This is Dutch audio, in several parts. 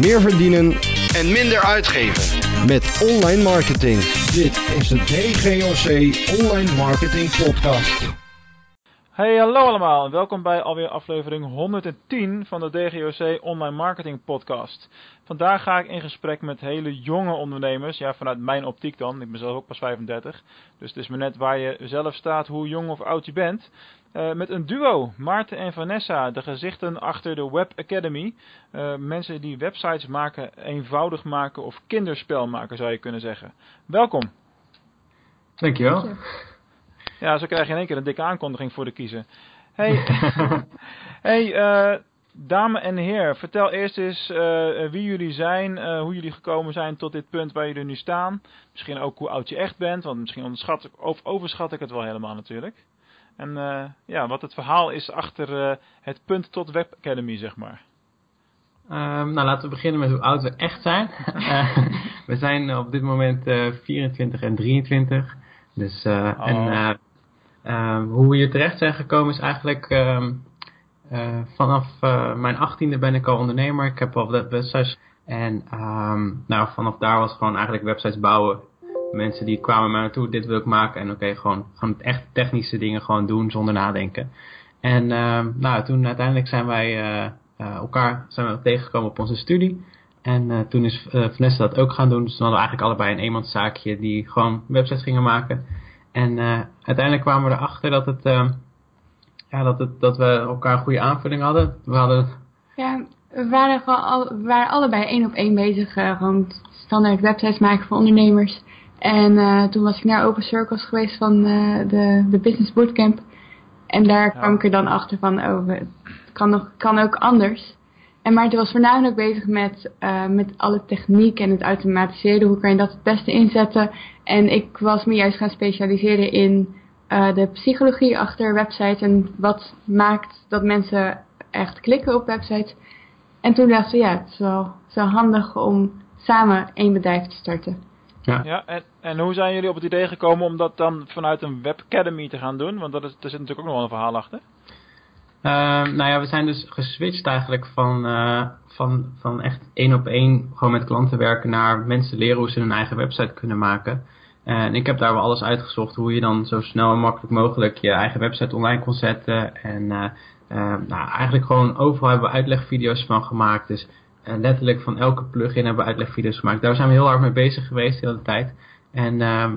meer verdienen en minder uitgeven. met online marketing. Dit is de DGOC Online Marketing Podcast. Hey, hallo allemaal en welkom bij alweer aflevering 110 van de DGOC Online Marketing Podcast. Vandaag ga ik in gesprek met hele jonge ondernemers, ja vanuit mijn optiek dan, ik ben zelf ook pas 35, dus het is maar net waar je zelf staat, hoe jong of oud je bent. Uh, met een duo, Maarten en Vanessa, de gezichten achter de Web Academy. Uh, mensen die websites maken, eenvoudig maken of kinderspel maken zou je kunnen zeggen. Welkom. Dankjewel. Ja, zo krijg je in één keer een dikke aankondiging voor de kiezer. Hey, hey uh, dame en heer, vertel eerst eens uh, wie jullie zijn, uh, hoe jullie gekomen zijn tot dit punt waar jullie nu staan. Misschien ook hoe oud je echt bent, want misschien onderschat ik, of overschat ik het wel helemaal natuurlijk. En ja, wat het verhaal is achter het punt tot Web Academy, zeg maar. Um, nou, laten we beginnen met hoe oud we echt zijn. we zijn op dit moment 24 en 23. Dus, uh, oh. en uh, hoe we hier terecht zijn gekomen is eigenlijk vanaf mijn achttiende ben ik al ondernemer. Ik heb al websites en nou, vanaf daar was gewoon eigenlijk websites bouwen. Mensen die kwamen naar naartoe, dit wil ik maken. En oké, okay, gewoon, gewoon echt technische dingen gewoon doen zonder nadenken. En nou, toen uiteindelijk zijn wij elkaar zijn we tegengekomen op onze studie. En uh, toen is Vanessa dat ook gaan doen. Dus toen hadden we eigenlijk allebei een eenmanszaakje die gewoon websites gingen maken. En uiteindelijk kwamen we erachter dat, het, ja, dat, het, dat we elkaar een goede aanvulling hadden. We hadden... Ja, we waren, gewoon we waren allebei één op één bezig. gewoon standaard websites maken voor ondernemers. En toen was ik naar Open Circles geweest van de, de Business Bootcamp. En daar ja. kwam ik er dan achter van, oh, het kan, nog, kan ook anders. En Maarten was voornamelijk bezig met, uh, met alle techniek en het automatiseren. Hoe kan je dat het beste inzetten? En ik was me juist gaan specialiseren in de psychologie achter websites. En wat maakt dat mensen echt klikken op websites. En toen dachten we, ja, het is wel, zo handig om samen één bedrijf te starten. Ja, ja en, en hoe zijn jullie op het idee gekomen om dat dan vanuit een Web Academy te gaan doen? Want dat is, er zit natuurlijk ook nog wel een verhaal achter. Uh, nou ja, we zijn dus geswitcht eigenlijk van, uh, van, van echt één op één gewoon met klanten werken naar mensen leren hoe ze hun eigen website kunnen maken. En ik heb daar wel alles uitgezocht hoe je dan zo snel en makkelijk mogelijk je eigen website online kon zetten. En uh, nou, eigenlijk gewoon overal hebben we uitlegvideo's van gemaakt. Dus letterlijk van elke plugin hebben we uitlegvideo's gemaakt. Daar zijn we heel hard mee bezig geweest de hele tijd. En ehm,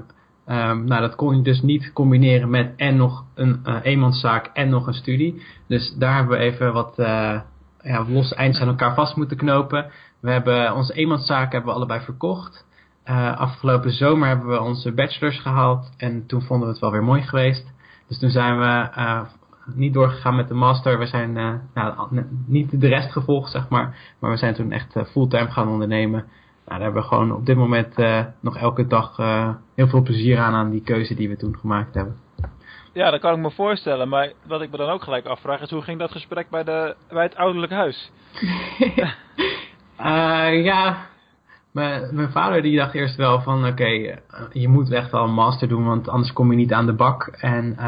Um, nou, dat kon je dus niet combineren met en nog een uh, eenmanszaak en nog een studie. Dus daar hebben we even wat uh, ja, losse eindjes aan elkaar vast moeten knopen. We hebben onze eenmanszaak hebben we allebei verkocht. Afgelopen zomer hebben we onze bachelors gehaald en toen vonden we het wel weer mooi geweest. Dus toen zijn we niet doorgegaan met de master. We zijn nou, niet de rest gevolgd, zeg maar. Maar we zijn toen echt fulltime gaan ondernemen. Nou, daar hebben we gewoon op dit moment uh, nog elke dag uh, heel veel plezier aan aan die keuze die we toen gemaakt hebben. Ja, dat kan ik me voorstellen. Maar wat ik me dan ook gelijk afvraag is hoe ging dat gesprek bij, de, bij het ouderlijk huis? uh, ja, mijn, mijn vader die dacht eerst wel van oké, okay, je moet echt wel een master doen, want anders kom je niet aan de bak. En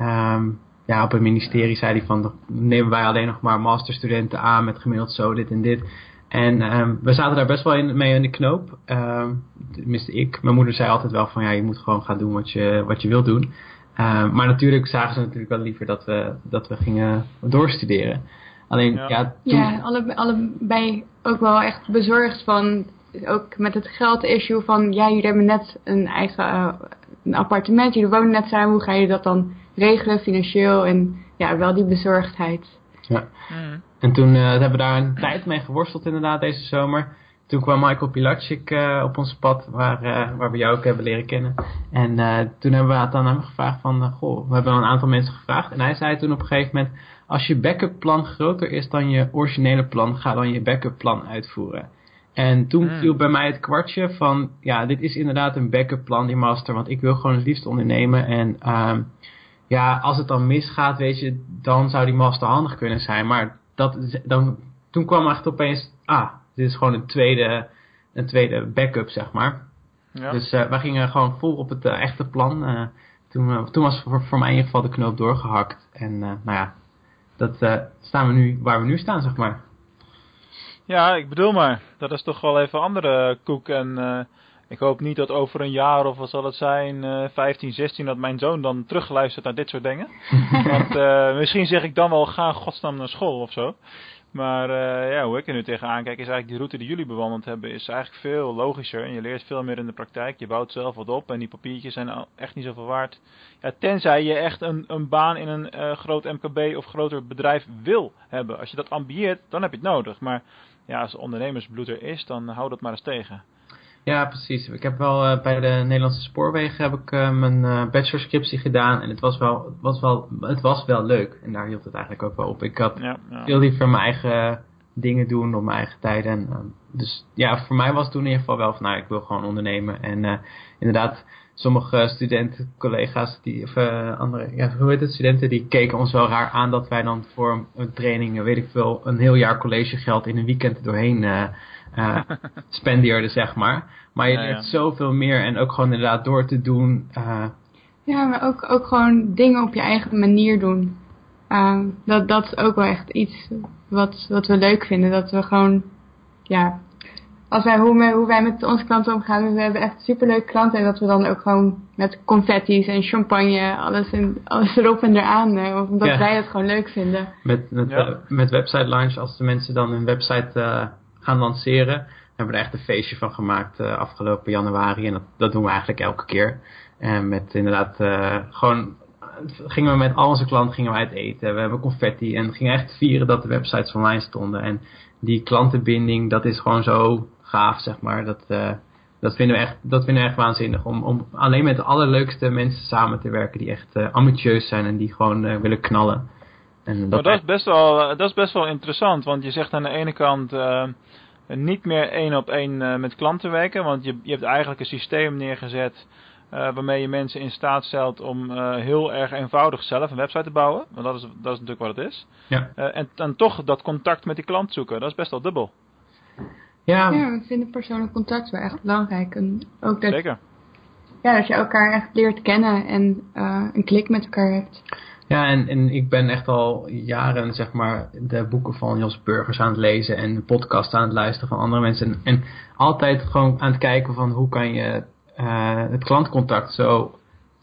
um, ja, op het ministerie zei hij van nemen wij alleen nog maar masterstudenten aan met gemiddeld zo dit en dit. En um, we zaten daar best wel in, mee in de knoop. Um, tenminste ik. Mijn moeder zei altijd wel van ja, je moet gewoon gaan doen wat je, wat je wilt doen. Um, maar natuurlijk zagen ze natuurlijk wel liever dat we, dat we gingen doorstuderen. Alleen ja, ja, toen... ja alle, allebei ook wel echt bezorgd van, ook met het geld issue van ja, jullie hebben net een eigen uh, een appartement, jullie wonen net samen, hoe ga je dat dan regelen financieel en ja, wel die bezorgdheid. Ja. Mm. En toen uh, hebben we daar een tijd mee geworsteld inderdaad deze zomer. Toen kwam Michael Pilatschik uh, op ons pad, waar, uh, waar we jou ook hebben leren kennen. En toen hebben we het aan hem gevraagd van, goh, we hebben een aantal mensen gevraagd. En hij zei toen op een gegeven moment, als je backup plan groter is dan je originele plan, ga dan je backup plan uitvoeren. En toen hmm. viel bij mij het kwartje van, ja, dit is inderdaad een backup plan, die master, want ik wil gewoon het liefst ondernemen. En uh, ja, als het dan misgaat, weet je, dan zou die master handig kunnen zijn. Maar dat, dan, toen kwam echt opeens, ah, dit is gewoon een tweede, een tweede backup, zeg maar. Ja. Dus uh, wij gingen gewoon vol op het uh, echte plan. Uh, toen, toen was voor, voor mij in ieder geval de knoop doorgehakt. En nou ja, dat staan we nu waar we nu staan, zeg maar. Ja, ik bedoel maar, dat is toch wel even andere koek. En ik hoop niet dat over een jaar of wat zal het zijn, uh, 15, 16, dat mijn zoon dan terugluistert naar dit soort dingen. Want uh, misschien zeg ik dan wel, ga godsnaam naar school of zo. Maar uh, ja, hoe ik er nu tegenaan kijk, is eigenlijk die route die jullie bewandeld hebben, is eigenlijk veel logischer. En je leert veel meer in de praktijk. Je bouwt zelf wat op en die papiertjes zijn echt niet zoveel waard. Ja, tenzij je echt een, een baan in een uh, groot MKB of groter bedrijf wil hebben. Als je dat ambieert, dan heb je het nodig. Maar ja, als ondernemersbloed er is, dan hou dat maar eens tegen. Ja, precies. Ik heb wel uh, bij de Nederlandse Spoorwegen heb ik uh, mijn uh, bachelorscriptie gedaan en het was wel, was wel, het was wel leuk. En daar hield het eigenlijk ook wel op. Ik had ja, ja. veel liever mijn eigen dingen doen op mijn eigen tijd. En, dus ja, voor mij was het toen in ieder geval wel van, nou, ik wil gewoon ondernemen. En inderdaad, sommige studenten, collega's, die, of andere, ja, hoe heet het, studenten, die keken ons wel raar aan dat wij dan voor een training, weet ik veel, een heel jaar collegegeld in een weekend doorheen uh, spendeerde, zeg maar. Maar je Ja, leert ja. zoveel meer en ook gewoon inderdaad door te doen. eh, Ja, maar ook, ook gewoon dingen op je eigen manier doen. Ehm, dat, dat is ook wel echt iets wat, wat we leuk vinden. Dat we gewoon, ja, als wij, hoe, wij, hoe wij met onze klanten omgaan, we hebben echt superleuke klanten. En dat we dan ook gewoon met confetti's en champagne, alles, en, alles erop en eraan. eh, omdat Ja. wij het gewoon leuk vinden. met, met, Ja. eh, met website launch, als de mensen dan hun website eh, gaan lanceren, hebben we er echt een feestje van gemaakt eh, afgelopen januari. En dat, dat doen we eigenlijk elke keer. En met inderdaad eh, gewoon gingen we met al onze klanten gingen we uit eten. We hebben confetti en gingen echt vieren dat de websites online stonden. En die klantenbinding, dat is gewoon zo gaaf, zeg maar. Dat, eh, dat, vinden we echt, dat vinden we echt waanzinnig. Om, om alleen met de allerleukste mensen samen te werken die echt eh, ambitieus zijn en die gewoon eh, willen knallen. En Maar dat, dat is, best wel, eh, dat is best wel interessant, want je zegt aan de ene kant eh, niet meer één op één eh, met klanten werken, want je, je hebt eigenlijk een systeem neergezet eh, waarmee je mensen in staat stelt om eh, heel erg eenvoudig zelf een website te bouwen, want dat is, dat is natuurlijk wat het is. Ja. Eh, en dan toch dat contact met die klant zoeken, dat is best wel dubbel. ja, Ja, we vinden persoonlijk contact wel echt belangrijk. En ook dat, Zeker. ja, dat je elkaar echt leert kennen en eh, een klik met elkaar hebt. Ja, en, en ik ben echt al jaren zeg maar de boeken van Jos Burgers aan het lezen en de podcast aan het luisteren van andere mensen. En, en altijd gewoon aan het kijken van hoe kan je eh, het klantcontact zo,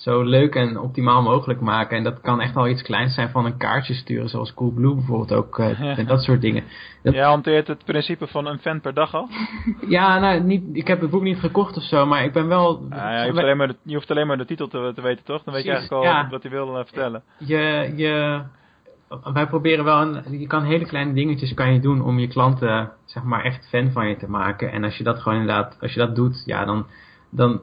zo leuk en optimaal mogelijk maken. En dat kan echt al iets kleins zijn van een kaartje sturen, zoals Coolblue bijvoorbeeld ook. eh, Ja. en dat soort dingen. Dat- Jij hanteert het principe van een fan per dag al. Ja, nou, niet, ik heb het boek niet gekocht of zo, maar ik ben wel... Ah, ja, je, hoeft alleen maar de, je hoeft alleen maar de titel te, te weten, toch? Dan weet je eigenlijk al ja. wat hij wil vertellen. je, je, wij proberen wel, een, je kan hele kleine dingetjes kan je doen om je klanten, zeg maar, echt fan van je te maken. En als je dat gewoon inderdaad, als je dat doet, ja, dan, dan,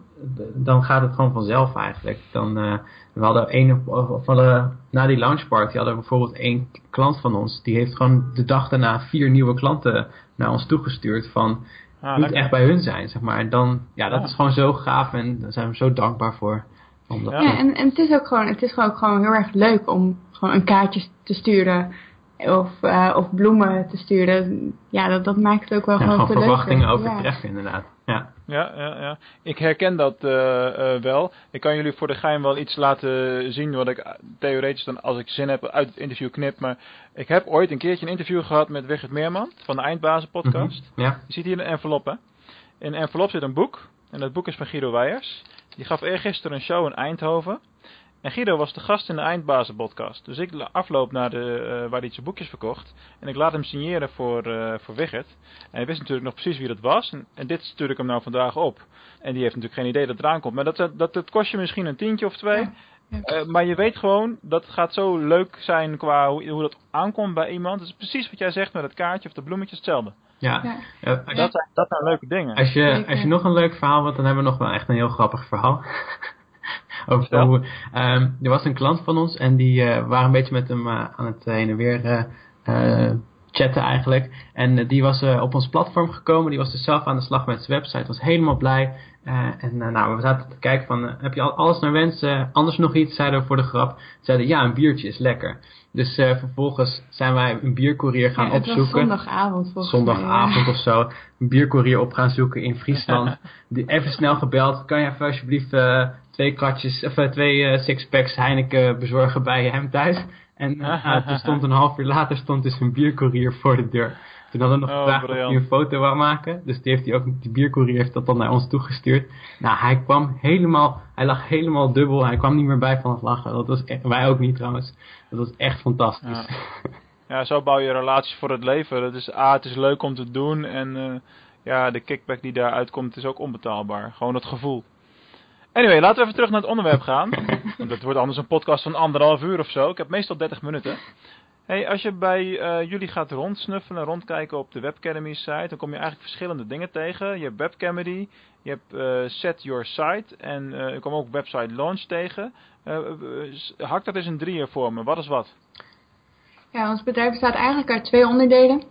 dan gaat het gewoon vanzelf eigenlijk. Dan, eh, we hadden een, of, of we hadden, na die launch party hadden we bijvoorbeeld één klant van ons, die heeft gewoon de dag daarna vier nieuwe klanten naar ons toegestuurd van, Ah, moet echt bij hun zijn, zeg maar. En dan, ja, dat Ja. is gewoon zo gaaf en daar zijn we zo dankbaar voor. Ja. Ja, en, en het is ook gewoon, het is gewoon, ook gewoon heel erg leuk om gewoon een kaartje te sturen. Of, eh, of bloemen te sturen. Ja, dat, dat maakt het ook wel ja, gewoon gewoon verwachtingen leuker. Ja. overtreffen, inderdaad. Ja. Ja, ja, ja. Ik herken dat eh, eh, wel. Ik kan jullie voor de gein wel iets laten zien wat ik theoretisch dan als ik zin heb uit het interview knip. Maar ik heb ooit een keertje een interview gehad met Wigert Meerman van de Eindbazen podcast. Mhm. Ja. Je ziet hier een envelop hè. In de envelop zit een boek. En dat boek is van Guido Weijers. Die gaf eergisteren een show in Eindhoven. En Guido was de gast in de Eindbazen podcast. Dus ik afloop naar de, eh, waar hij zijn boekjes verkocht. En ik laat hem signeren voor, eh voor Wigert. En hij wist natuurlijk nog precies wie dat was. En, en dit stuur ik hem nou vandaag op. En die heeft natuurlijk geen idee dat het eraan komt. Maar dat, dat, dat, kost je misschien een tientje of twee. Ja, ja. Eh, maar je weet gewoon, dat gaat zo leuk zijn qua hoe, hoe dat aankomt bij iemand. Het is precies wat jij zegt met het kaartje of de bloemetjes hetzelfde. Ja. Ja. Eh, Dat, zijn, dat zijn leuke dingen. als je, als je nog een leuk verhaal wilt, dan hebben we nog wel echt een heel grappig verhaal. Over Vertel. hoe, ehm, er was een klant van ons en die eh, waren een beetje met hem eh, aan het heen en weer eh, eh, chatten eigenlijk. En eh, die was eh, op ons platform gekomen, die was dus zelf aan de slag met zijn website, was helemaal blij. Eh, en eh, nou, we zaten te kijken van, eh, heb je al, alles naar wens? Eh, anders nog iets, zeiden we voor de grap. Zeiden, ja, een biertje is lekker. Dus eh, vervolgens zijn wij een biercourier gaan Ja, het was opzoeken. zondagavond volgens zondagavond of zo een biercourier op gaan zoeken in Friesland. Die even snel gebeld. Kan je even alsjeblieft eh, twee kratjes, of eh, twee eh, sixpacks Heineken bezorgen bij hem thuis? En eh, toen stond een half uur later stond dus een biercourier voor de deur. Toen hadden we nog Oh, gevraagd of hij briljant. een foto wou maken. Dus die heeft hij ook, die biercourier heeft dat dan naar ons toegestuurd. Nou, hij kwam helemaal, hij lag helemaal dubbel. Hij kwam niet meer bij van het lachen. Dat was echt, wij ook niet trouwens. Dat was echt fantastisch. Ja, zo bouw je relaties voor het leven. Dat is A, het is leuk om te doen. En ja, de kickback die daaruit komt is ook onbetaalbaar. Gewoon het gevoel. Anyway, laten we even terug naar het onderwerp gaan. Dat wordt anders een podcast van anderhalf uur of zo. Ik heb meestal 30 minuten. Hey, als je bij eh, jullie gaat rondsnuffelen, rondkijken op de Webcademy site, dan kom je eigenlijk verschillende dingen tegen. Je hebt Webcademy, je hebt eh, Set Your Site en eh je komt ook Website Launch tegen. Eh, eh, hak dat eens in drieën voor me. Wat is wat? Ja, ons bedrijf bestaat eigenlijk uit twee onderdelen.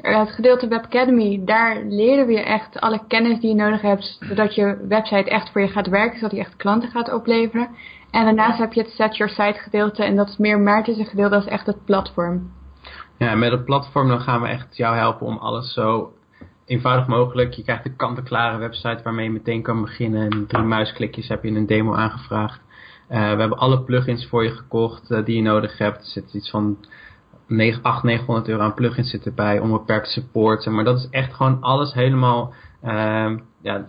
Eh, Het gedeelte Web Academy, daar leren we je echt alle kennis die je nodig hebt, zodat je website echt voor je gaat werken, zodat die echt klanten gaat opleveren. En daarnaast heb je het Set Your Site gedeelte en dat is meer Maarten's gedeelte, dat is echt het platform. Ja, en met het platform dan gaan we echt jou helpen om alles zo eenvoudig mogelijk. Je krijgt een kant-en-klare website waarmee je meteen kan beginnen. In drie muisklikjes heb je een demo aangevraagd. Eh, we hebben alle plugins voor je gekocht eh, die je nodig hebt. Er zit iets van 9, 800, 900 euro aan plugins zit erbij. Onbeperkt support. Maar dat is echt gewoon alles helemaal... ehm, ja,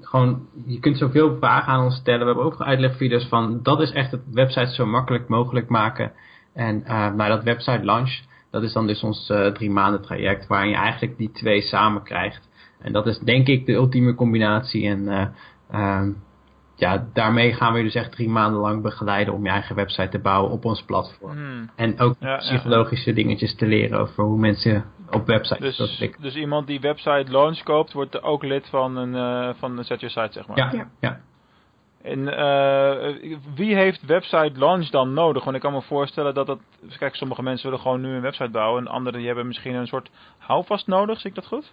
gewoon, je kunt zoveel vragen aan ons stellen. We hebben ook uitlegvideo's van... Dat is echt het website zo makkelijk mogelijk maken. En eh nou, dat website launch... Dat is dan dus ons eh, drie maanden traject waarin je eigenlijk die twee samen krijgt. En dat is denk ik de ultieme combinatie. En ehm, ja, daarmee gaan we je dus echt drie maanden lang begeleiden om je eigen website te bouwen op ons platform. Hmm. En ook Ja, ja, psychologische dingetjes te leren over hoe mensen op websites Dus, klikken. dus iemand die website launch koopt, wordt ook lid van een, eh, van een Set Your Site, zeg maar. Ja, Ja. ja. En eh, wie heeft website launch dan nodig? Want ik kan me voorstellen dat dat... Kijk, sommige mensen willen gewoon nu een website bouwen. En anderen die hebben misschien een soort houvast nodig. Zie ik dat goed?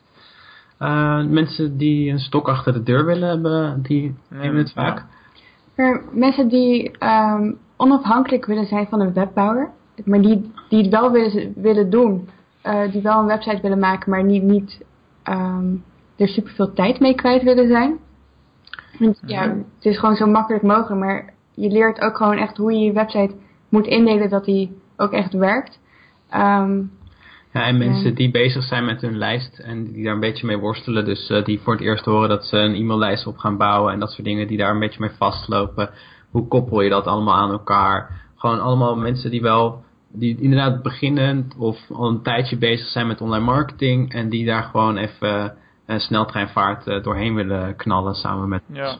Eh, mensen die een stok achter de deur willen hebben, die nemen het ja. vaak. Voor mensen die ehm, onafhankelijk willen zijn van een webbouwer, maar die, die het wel willen, willen doen, eh, die wel een website willen maken, maar niet, niet ehm, er superveel tijd mee kwijt willen zijn. Want ja, Mhm. het is gewoon zo makkelijk mogelijk, maar je leert ook gewoon echt hoe je je website moet indelen dat die ook echt werkt. Ehm, Ja, en mensen Ja. die bezig zijn met hun lijst en die daar een beetje mee worstelen. Dus eh, die voor het eerst horen dat ze een e-maillijst op gaan bouwen en dat soort dingen die daar een beetje mee vastlopen. Hoe koppel je dat allemaal aan elkaar? Gewoon allemaal mensen die wel, die inderdaad beginnend of al een tijdje bezig zijn met online marketing. En die daar gewoon even een sneltreinvaart eh, doorheen willen knallen samen met Ja. ons.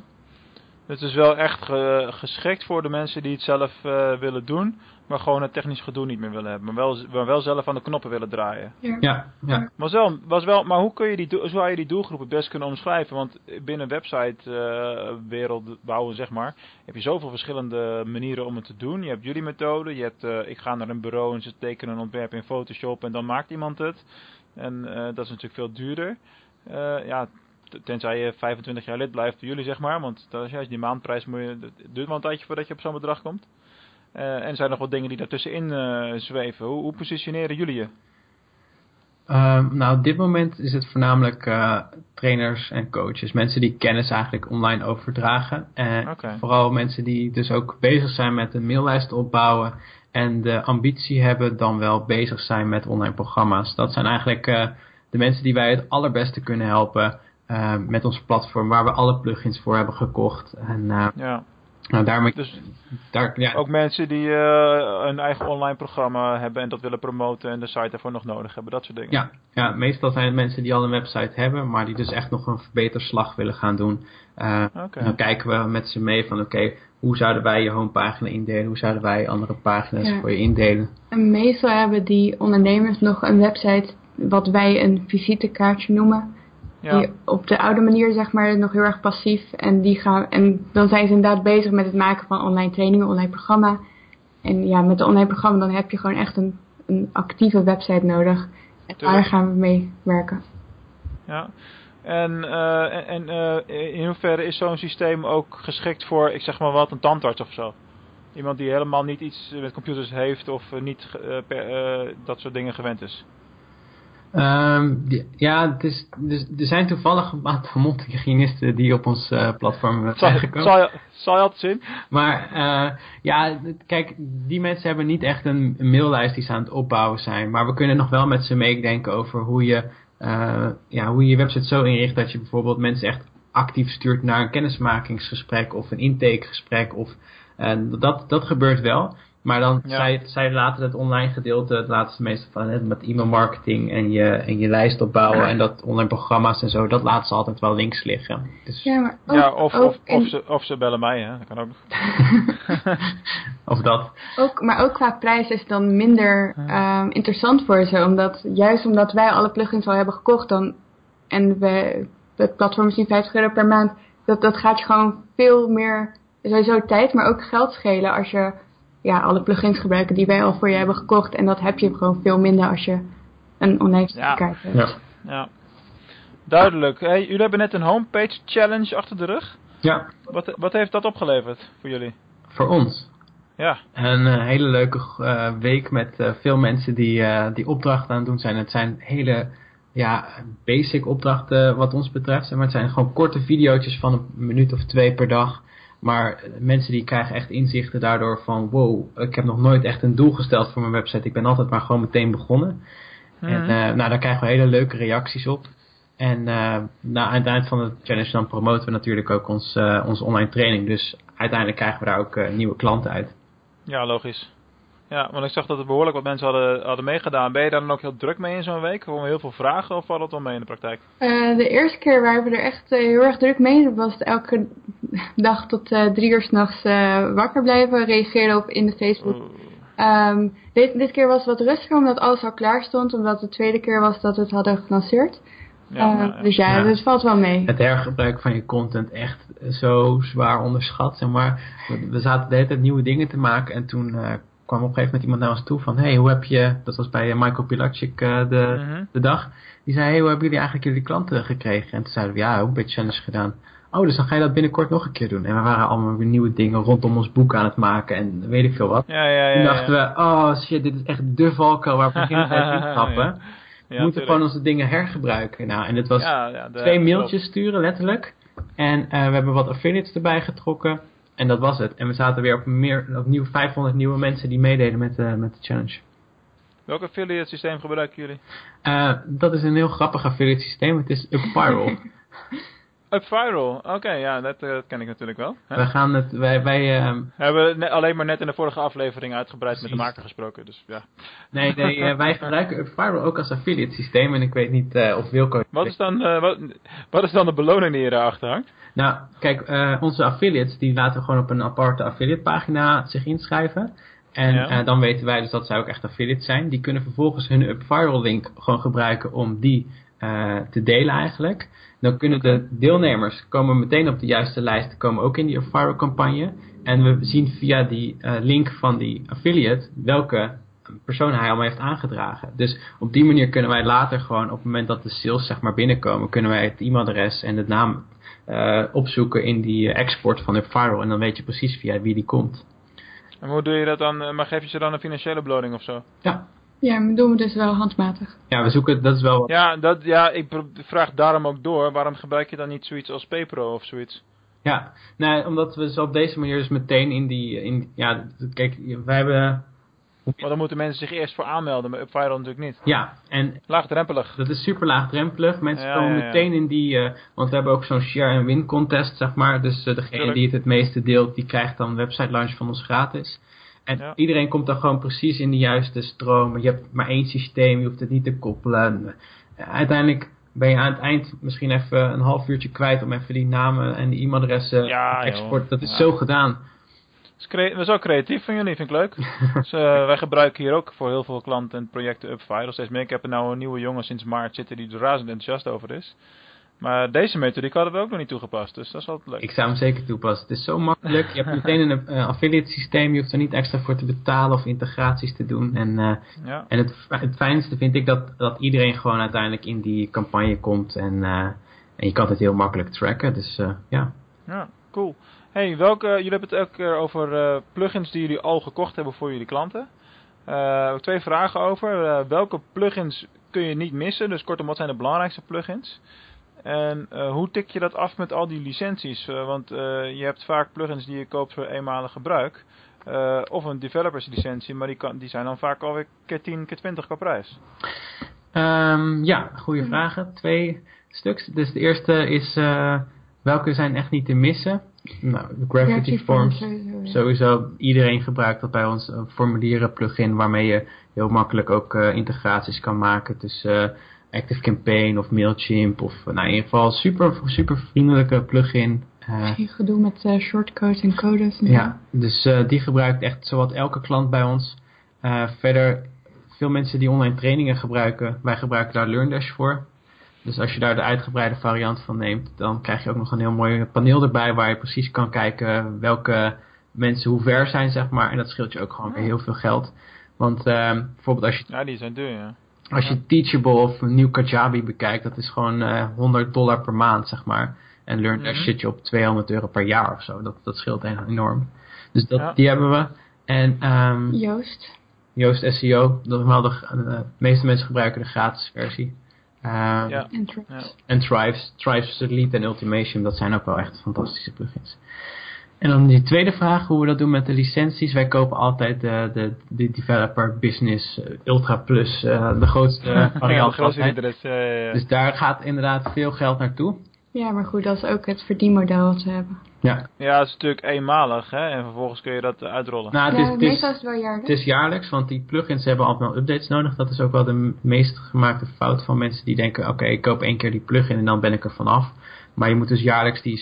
Het is wel echt ge- geschikt voor de mensen die het zelf eh, willen doen. Maar gewoon het technisch gedoe niet meer willen hebben. Maar wel, maar wel zelf aan de knoppen willen draaien. Ja, ja. Was wel, was wel, maar hoe kun je die, zou je die doelgroep het best kunnen omschrijven? Want binnen website eh, wereld bouwen, zeg maar, heb je zoveel verschillende manieren om het te doen. Je hebt jullie methode, je hebt, eh, ik ga naar een bureau en ze tekenen een ontwerp in Photoshop en dan maakt iemand het. En eh, dat is natuurlijk veel duurder. Eh, ja, tenzij je 25 jaar lid blijft jullie, zeg maar. Want dat is juist die maandprijs, moet je, het duurt wel een tijdje voordat je op zo'n bedrag komt. Eh, en er zijn nog wat dingen die daartussenin eh zweven. Hoe, hoe positioneren jullie je? Ehm, nou, op dit moment is het voornamelijk eh, trainers en coaches. Mensen die kennis eigenlijk online overdragen. En vooral mensen die dus ook bezig zijn met een maillijst opbouwen. En de ambitie hebben dan wel bezig zijn met online programma's. Dat zijn eigenlijk de mensen die wij het allerbeste kunnen helpen. Eh, met ons platform waar we alle plugins voor hebben gekocht. En eh, Ja, nou, daarmee, dus daar, ja, Ook mensen die eh, een eigen online programma hebben en dat willen promoten en de site daarvoor nog nodig hebben, dat soort dingen. Ja, ja, meestal zijn het mensen die al een website hebben, maar die dus echt nog een verbeterslag willen gaan doen. Eh, Oké. Dan kijken we met ze mee van oké, hoe zouden wij je homepagina indelen? Hoe zouden wij andere pagina's Ja. voor je indelen? En meestal hebben die ondernemers nog een website wat wij een visitekaartje noemen. Ja. Die op de oude manier zeg maar nog heel erg passief. En, die gaan, en dan zijn ze inderdaad bezig met het maken van online trainingen, online programma. En ja, met de online programma dan heb je gewoon echt een, een actieve website nodig. En daar gaan we mee werken. ja. En, eh, en, eh, in hoeverre is zo'n systeem ook geschikt voor, ik zeg maar wat, een tandarts of zo? Iemand die helemaal niet iets met computers heeft of niet eh, per, dat soort dingen gewend is. Ehm, die- ja, het is, dus, er zijn toevallig een aantal mondhygiënisten die op ons eh, platform Zal, zijn gekomen. zal, je, altijd zien? Maar eh, ja, kijk, die mensen hebben niet echt een, maillijst die ze aan het opbouwen zijn. Maar we kunnen nog wel met ze meedenken over hoe je, eh, ja, hoe je je website zo inricht dat je bijvoorbeeld mensen echt actief stuurt naar een kennismakingsgesprek of een intakegesprek. Of, eh, dat, dat gebeurt wel. Maar dan Ja. zij, zij laten het online gedeelte, het ze meestal van hè, met e-mail marketing en je, en je lijst opbouwen en dat online programma's en zo, dat laten ze altijd wel links liggen. Dus, Ja, maar ook, ja, of, ook of, in- of, ze, of ze bellen mij, hè. Dat kan ook of dat. Ook, maar ook qua prijs is het dan minder ehm, interessant voor ze. Omdat, juist omdat wij alle plugins al hebben gekocht dan, en we, het platform is nu 50 euro per maand. Dat, dat gaat je gewoon veel meer, sowieso tijd, maar ook geld schelen als je ja, alle plugins gebruikt die wij al voor je hebben gekocht. En dat heb je gewoon veel minder als je een online Ja. kaart hebt. Ja. Ja. Duidelijk. Hey, jullie hebben net een homepage challenge achter de rug. ja, Wat, wat heeft dat opgeleverd voor jullie? voor ons. Ja. Een eh, hele leuke eh, week met eh, veel mensen die, eh, die opdrachten aan het doen zijn. Het zijn hele ja, basic opdrachten wat ons betreft. Maar het zijn gewoon korte video's van een minuut of twee per dag. Maar mensen die krijgen echt inzichten daardoor van wow, ik heb nog nooit echt een doel gesteld voor mijn website. Ik ben altijd maar gewoon meteen begonnen. En Mhm. eh, nou, daar krijgen we hele leuke reacties op. En eh nou, aan het eind van de challenge dan promoten we natuurlijk ook ons, eh, onze online training. Dus uiteindelijk krijgen we daar ook nieuwe klanten uit. Ja, logisch. Ja, want ik zag dat er behoorlijk wat mensen hadden, hadden meegedaan. Ben je daar dan ook heel druk mee in zo'n week? Komen heel veel vragen of valt dat wel mee in de praktijk? Eh, de eerste keer waar we er echt heel erg druk mee was het elke dag tot eh, drie uur s'nachts eh wakker blijven, reageren op in de Facebook. Oeh. Ehm, dit, dit keer was het wat rustiger omdat alles al klaar stond, omdat het de tweede keer was dat we het hadden gelanceerd. Ja, Eh, maar, ja. Dus ja, Ja. het valt wel mee. het hergebruik van je content echt zo zwaar onderschat. Zeg maar. we, we zaten de hele tijd nieuwe dingen te maken en toen eh, kwam op een gegeven moment iemand naar ons toe van hey, hoe heb je, dat was bij Michael Pilacic eh, de, Mhm. de dag, die zei hey, hoe hebben jullie eigenlijk jullie klanten gekregen? En toen zeiden we ja, ook een beetje challenge gedaan. Oh, dus dan ga je dat binnenkort nog een keer doen. En we waren allemaal weer nieuwe dingen rondom ons boek aan het maken en weet ik veel wat. Ja, ja, ja. Toen dachten we, oh shit, dit is echt de valkuil waar we beginnen niet trappen. Ja. We moeten gewoon onze dingen hergebruiken. Nou, en het was twee mailtjes sturen, letterlijk. En eh, we hebben wat affiliates erbij getrokken. En dat was het. En we zaten weer op meer, opnieuw 500 nieuwe mensen die meededen met, de met de challenge. Welk affiliate systeem gebruiken jullie? Eh, dat is een heel grappig affiliate systeem. Het is UpViral. UpViral. Oké, ja, dat, eh, dat ken ik natuurlijk wel. Hè? we gaan het, wij, wij eh, We hebben alleen maar net in de vorige aflevering uitgebreid met de maker gesproken. Dus ja. nee, nee eh, wij gebruiken UpViral ook als affiliate systeem. En ik weet niet eh, of Wilco... Wat is, dan, wat, wat is dan de beloning die je erachter hangt? Nou, kijk, onze affiliates die laten gewoon op een aparte affiliate pagina zich inschrijven. En Ja. dan weten wij dus dat zij ook echt affiliates zijn. Die kunnen vervolgens hun UpViral link gewoon gebruiken om die te delen eigenlijk. Dan kunnen de deelnemers komen meteen op de juiste lijst, komen ook in die UpViral campagne. En we zien via die eh, link van die affiliate welke persoon hij allemaal heeft aangedragen. Dus op die manier kunnen wij later gewoon op het moment dat de sales zeg maar binnenkomen, kunnen wij het e-mailadres en de naam eh, opzoeken in die eh, export van UpViral. En dan weet je precies via wie die komt. En hoe doe je dat dan? eh, Maar geef je ze dan een financiële beloning of zo? Ja, Ja, maar doen we dus wel handmatig. ja we zoeken, dat is wel wat. Ja, dat, ja ik vraag daarom ook door. Waarom gebruik je dan niet zoiets als PayPro of zoiets? Ja, nee, omdat we zo op deze manier dus meteen in die, in, ja, kijk, wij hebben, Want dan moeten mensen zich eerst voor aanmelden, maar UpViral natuurlijk niet. ja, en Laagdrempelig. dat is super laagdrempelig. Mensen Ja, komen ja, ja. meteen in die, eh, want we hebben ook zo'n share and win contest, zeg maar. Dus eh, degene Tuurlijk. die het het meeste deelt, die krijgt dan website launch van ons gratis. En Ja. iedereen komt dan gewoon precies in de juiste stroom. Je hebt maar één systeem, je hoeft het niet te koppelen. Eh, Uiteindelijk ben je aan het eind misschien even een half uurtje kwijt om even die namen en die e-mailadressen Ja, te joh. export. Dat is Ja. zo gedaan. Dat is, ook creatief van jullie, vind ik leuk. dus, eh, wij gebruiken hier ook voor heel veel klanten en projecten UpViral steeds meer. Ik heb er nou een nieuwe jongen sinds maart zitten die er razend enthousiast over is. Maar deze methodiek hadden we ook nog niet toegepast, dus dat is altijd leuk. Ik zou hem zeker toepassen. Het is zo makkelijk. Je hebt meteen een eh, affiliate systeem. Je hoeft er niet extra voor te betalen of integraties te doen. En, eh, Ja. en het, het fijnste vind ik dat, dat iedereen gewoon uiteindelijk in die campagne komt. En, eh, en je kan het heel makkelijk tracken. Dus ja. Ja, cool. Hey, welke, jullie hebben het elke keer over plugins die jullie al gekocht hebben voor jullie klanten. Heb twee vragen over. Welke plugins kun je niet missen? Dus kortom, wat zijn de belangrijkste plugins? En uh, hoe tik je dat af met al die licenties? Uh, want uh, je hebt vaak plugins die je koopt voor eenmalig gebruik. of een developers licentie, maar die, kan, die zijn dan vaak alweer keer 10, keer 20 qua prijs. Um, ja, goede vragen. Twee stuks. Dus de eerste is welke zijn echt niet te missen? Nou, de Gravity, Forms. Sowieso, sowieso, iedereen gebruikt dat bij ons. Een formulieren plugin waarmee je heel makkelijk ook integraties kan maken tussen Active Campaign of Mailchimp of nou, in ieder geval super, super vriendelijke plugin. Uh, Geen gedoe met uh, shortcodes en codes. Ja, dus uh, die gebruikt echt zowat elke klant bij ons. verder, veel mensen die online trainingen gebruiken, wij gebruiken daar LearnDash voor. Dus als je daar de uitgebreide variant van neemt, dan krijg je ook nog een heel mooi paneel erbij waar je precies kan kijken welke mensen hoe ver zijn, zeg maar. En dat scheelt je ook gewoon weer heel veel geld. Want bijvoorbeeld als je... Ja, die zijn duur, ja. Als je Teachable of Nieuw Kajabi bekijkt, dat is gewoon uh, eh, 100 dollar per maand, zeg maar. En LearnDash mm zit je op 200 euro per jaar of zo. Dat, dat scheelt enorm. Dus dat, die hebben we. En, um, Joost. Joost SEO. Dat wel de, de, meeste mensen gebruiken de gratis versie. Um, ja. En Tribes. En Tribes. Tribes Elite en Ultimation, dat zijn ook wel echt fantastische plugins. En dan die tweede vraag, hoe we dat doen met de licenties. Wij kopen altijd de, de, de developer business eh, ultra plus, uh, de grootste variant. Ja, de dus daar gaat inderdaad veel geld naartoe. Ja, maar goed, dat is ook het verdienmodel wat ze hebben. Ja, ja het is natuurlijk eenmalig hè, en vervolgens kun je dat uitrollen. Nou, het is, het is, het wel jaarlijks. Het is jaarlijks, want die plugins hebben altijd wel updates nodig. Dat is ook wel de meest gemaakte fout van mensen die denken, oké, ik koop één keer die plugin en dan ben ik er vanaf. Maar je moet dus jaarlijks die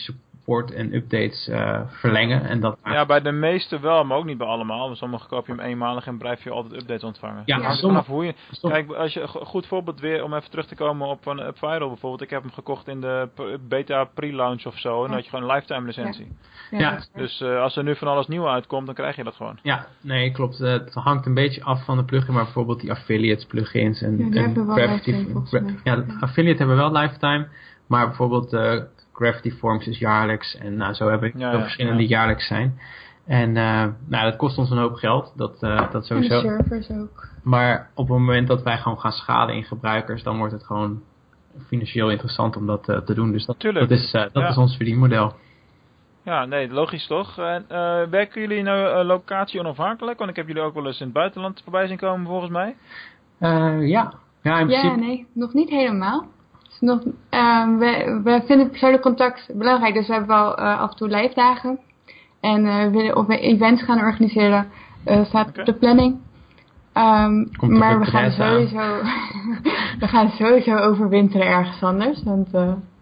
support en updates uh, verlengen. En dat ja, bij de meeste wel, maar ook niet bij allemaal. Sommige koop je hem eenmalig en blijf je altijd updates ontvangen. Ja, ja sommige, hoe je, Kijk, als je een goed voorbeeld weer, om even terug te komen op een UpViral bijvoorbeeld. Ik heb hem gekocht in de beta pre-launch of zo. En dan had je gewoon een lifetime licentie. Ja. ja. Dus uh, als er nu van alles nieuw uitkomt, dan krijg je dat gewoon. Ja, nee, klopt. Uh, het hangt een beetje af van de plugin, maar bijvoorbeeld die affiliates plugins en, ja, en Gravity. Ja, affiliate hebben wel lifetime. Maar bijvoorbeeld uh, Gravity Forms is jaarlijks. En nou, zo hebben we ja, verschillende die jaarlijks zijn. En uh, nou, dat kost ons een hoop geld. Dat, uh, dat sowieso. En de servers ook. Maar op het moment dat wij gewoon gaan schalen in gebruikers, dan wordt het gewoon financieel interessant om dat uh, te doen. Dus dat, dat, is, dat is ons verdienmodel. Ja, nee, logisch toch. En, werken jullie nou locatie onafhankelijk? Want ik heb jullie ook wel eens in het buitenland voorbij zien komen volgens mij. ja. Ja, in ja, nee, nog niet helemaal nog, uh, we, we vinden persoonlijk contact belangrijk, dus we hebben wel uh, af en toe live dagen. En uh, we willen of we events gaan organiseren, uh, staat okay. op de planning. Um, maar we gaan, sowieso, we gaan sowieso overwinteren ergens anders, want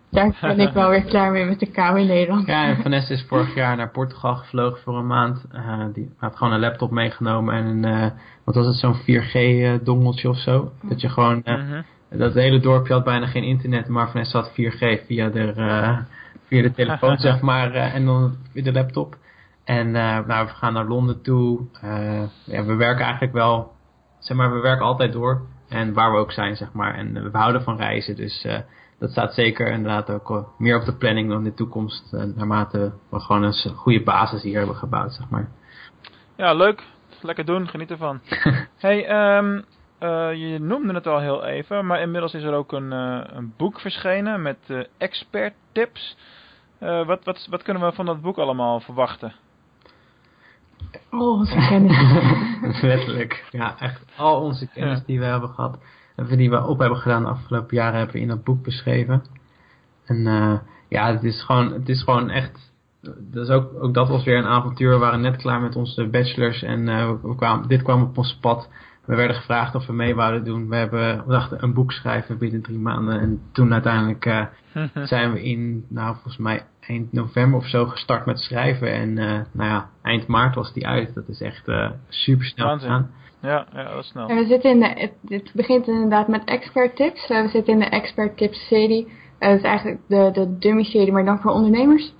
daar ben ik wel weer klaar mee met de kou in Nederland. Ja, en Vanessa is vorig jaar naar Portugal gevlogen voor een maand. die had gewoon een laptop meegenomen en een, wat was het, zo'n 4G dongeltje of zo. Dat je gewoon... -huh dat hele dorpje had bijna geen internet, maar Vanessa had 4G via de, uh, via de telefoon, zeg maar, uh, en dan via de laptop. En uh, nou, we gaan naar Londen toe. ja, we werken eigenlijk wel, zeg maar, we werken altijd door. En waar we ook zijn, zeg maar. En we houden van reizen, dus dat staat zeker inderdaad ook meer op de planning dan in de toekomst. naarmate we gewoon een goede basis hier hebben gebouwd, zeg maar. Ja, leuk. Lekker doen, geniet ervan. hey, um, uh, je noemde het al heel even, maar inmiddels is er ook een, uh, een boek verschenen met uh, expert tips. wat, wat, wat kunnen we van dat boek allemaal verwachten? Al onze kennis. Letterlijk. Ja, echt al onze kennis die we hebben gehad. Die we op hebben gedaan de afgelopen jaren hebben we in dat boek beschreven. En ja, het is gewoon, het is gewoon echt dus ook, ook dat was weer een avontuur. We waren net klaar met onze bachelors en we kwamen, dit kwam op ons pad we werden gevraagd of we mee wouden doen. We hebben we dachten een boek schrijven binnen drie maanden. En toen uiteindelijk uh, zijn we in, nou volgens mij eind november of zo gestart met schrijven. En uh, nou ja, eind maart was die uit. Dat is echt uh, super snel gegaan. Ja, ja, dat is snel. En we zitten in de, het, het begint inderdaad met expert tips. we zitten in de expert tips serie. dat is eigenlijk de, de dummy serie, maar dan voor ondernemers.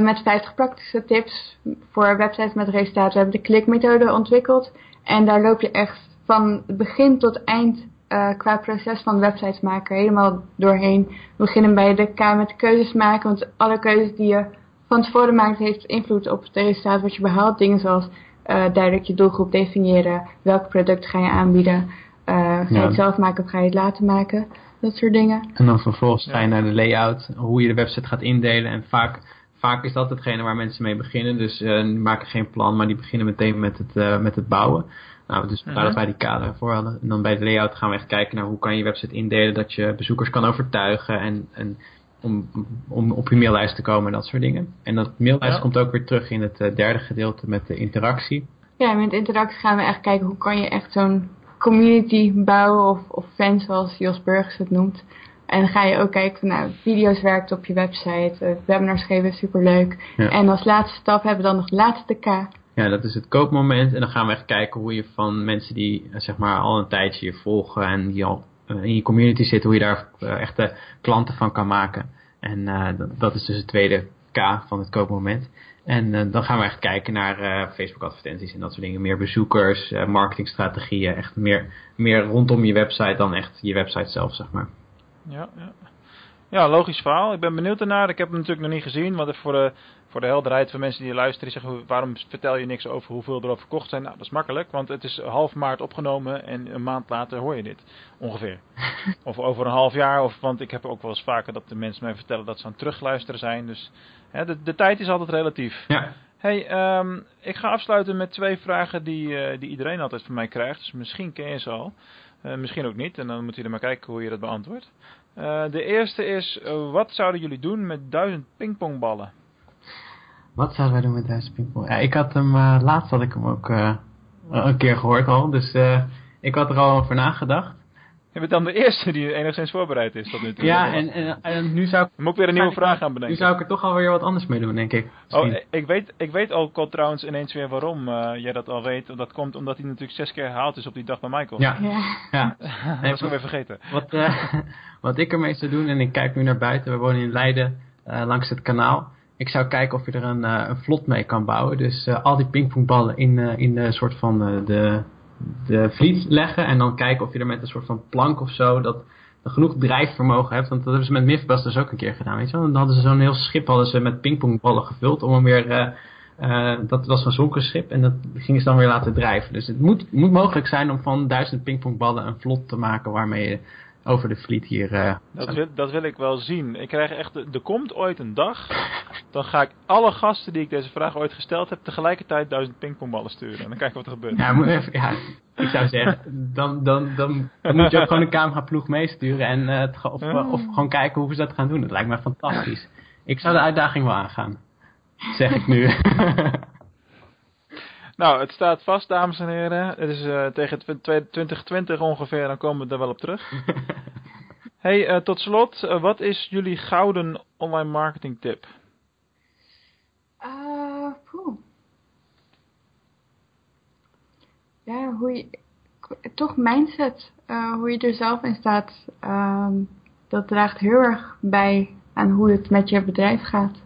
met 50 praktische tips voor websites met resultaten. We hebben de klikmethode ontwikkeld. En daar loop je echt van begin tot eind uh, qua proces van websites maken helemaal doorheen. We beginnen bij de K met keuzes maken, want alle keuzes die je van tevoren maakt heeft invloed op het resultaat wat je behaalt. Dingen zoals uh, duidelijk je doelgroep definiëren, welk product ga je aanbieden, ga je Ja. het zelf maken of ga je het laten maken? Dat soort dingen. En dan vervolgens ga je naar de layout, hoe je de website gaat indelen. En vaak, vaak is dat hetgene waar mensen mee beginnen. Dus eh, die maken geen plan, maar die beginnen meteen met het, eh, met het bouwen. Nou, dus vandaar Mhm. dat wij die kader voor hadden. En dan bij de layout gaan we echt kijken naar hoe kan je je website indelen. Dat je bezoekers kan overtuigen en, en om, om op je maillijst te komen en dat soort dingen. En dat maillijst Ja. komt ook weer terug in het eh, derde gedeelte met de interactie. Ja, met interactie gaan we echt kijken hoe kan je echt zo'n community bouwen of, of fans zoals Jos Burgers het noemt. En dan ga je ook kijken van nou, video's werkt op je website, eh, webinars geven is superleuk. Ja. En als laatste stap hebben we dan nog de laatste K. Ja, dat is het koopmoment. En dan gaan we echt kijken hoe je van mensen die eh, zeg maar al een tijdje je volgen en die al eh, in je community zitten, hoe je daar echte klanten van kan maken. En dat, dat is dus het tweede K van het koopmoment. En dan gaan we echt kijken naar Facebook advertenties en dat soort dingen. Meer bezoekers, marketingstrategieën, echt meer, meer rondom je website dan echt je website zelf, zeg maar. Ja, ja. ja, logisch verhaal. Ik ben benieuwd ernaar. Ik heb hem natuurlijk nog niet gezien, want voor de, voor de helderheid van mensen die luisteren, die zeggen waarom vertel je niks over hoeveel er al verkocht zijn? Nou, dat is makkelijk, want het is half maart opgenomen en een maand later hoor je dit, ongeveer. of over een half jaar, of, want ik heb ook wel eens vaker dat de mensen mij vertellen dat ze aan het terugluisteren zijn. Dus hè, de, de tijd is altijd relatief. Ja, Hey, ehm, ik ga afsluiten met twee vragen die, eh, die iedereen altijd van mij krijgt. Dus misschien ken je ze al. Eh, misschien ook niet. En dan moet je er maar kijken hoe je dat beantwoordt. Eh, de eerste is, wat zouden jullie doen met duizend pingpongballen? Wat zouden wij doen met duizend pingpong? Ja, ik had hem, eh, laatst had ik hem ook een keer gehoord al. Dus ik had er al over nagedacht. Je bent dan de eerste die enigszins voorbereid is tot nu toe. Ja, en, en, en nu zou ik Dan moet ik weer een nieuwe vraag gaan Nu bedenken. zou ik er toch alweer wat anders mee doen, denk ik. Oh, ik weet, ik weet ook al trouwens ineens weer waarom eh, jij dat al weet. Dat komt omdat hij natuurlijk zes keer herhaald is op die dag bij Michael. ja, Ja. ja. dat was ik weer vergeten. Wat, eh, wat ik ermee zou doen, en ik kijk nu naar buiten, we wonen in Leiden eh, langs het kanaal. Ik zou kijken of je er een, eh, een vlot mee kan bouwen. Dus eh, al die pingpongballen in, eh, in de soort van eh, de, de vliet leggen. En dan kijken of je er met een soort van plank of zo dat, genoeg drijfvermogen hebt. Want dat hebben ze met Mythbusters ook een keer gedaan. Weet je wel? Dan hadden ze zo'n heel schip hadden ze met pingpongballen gevuld om hem weer... eh, eh, dat was een zonken schip en dat gingen ze dan weer laten drijven. Dus het moet, moet mogelijk zijn om van duizend pingpongballen een vlot te maken waarmee je over de vliet hier... eh, Dat wil, dat wil ik wel zien. Ik krijg echt, er komt ooit een dag, dan ga ik alle gasten die ik deze vraag ooit gesteld heb, tegelijkertijd duizend pingpongballen sturen. En dan kijken wat er gebeurt. ja, moet even, ja, ik zou zeggen, dan, dan, dan, moet je ook gewoon een cameraploeg meesturen en eh, het, of, of gewoon kijken hoe ze dat gaan doen. Dat lijkt me fantastisch. Ik zou de uitdaging wel aangaan. Zeg ik nu. Nou, het staat vast, dames en heren. Het is eh, tegen tw- 2020 ongeveer, dan komen we er wel op terug. hey, eh, tot slot, eh, wat is jullie gouden online marketing tip? Eh, poeh. Ja, hoe je, toch mindset, eh, hoe je er zelf in staat, ehm, dat draagt heel erg bij aan hoe het met je bedrijf gaat.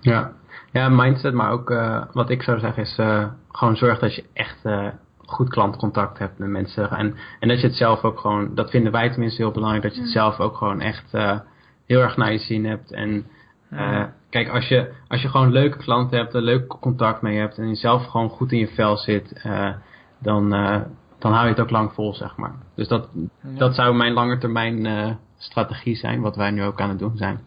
Ja, ja mindset, maar ook eh, wat ik zou zeggen is eh, gewoon zorg dat je echt eh, goed klantcontact hebt met mensen. En, en dat je het zelf ook gewoon, dat vinden wij tenminste heel belangrijk, dat je het zelf ook gewoon echt heel erg naar je zin hebt. En kijk, als je, als je gewoon leuke klanten hebt, er leuk contact mee hebt en je zelf gewoon goed in je vel zit, dan, dan hou je het ook lang vol, zeg maar. Dus dat, Ja. dat zou mijn langetermijn strategie zijn, wat wij nu ook aan het doen zijn.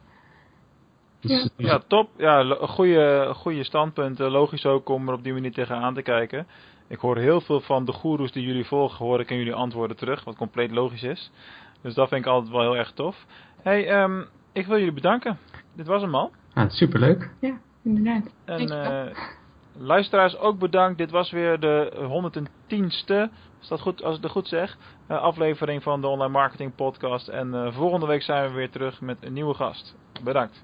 Dus, Ja. Ja, top. Ja, goede, goede standpunten. Logisch ook om er op die manier tegenaan te kijken. Ik hoor heel veel van de goeroes die jullie volgen, hoor ik in jullie antwoorden terug, wat compleet logisch is. Dus dat vind ik altijd wel heel erg tof. Hey, ehm, ik wil jullie bedanken. Dit was hem al. ja, superleuk. Ja, inderdaad. En eh, luisteraars ook bedankt. Dit was weer de 110ste, als, dat goed, als ik dat goed zeg, eh, aflevering van de Online Marketing Podcast. En eh, volgende week zijn we weer terug met een nieuwe gast. Bedankt.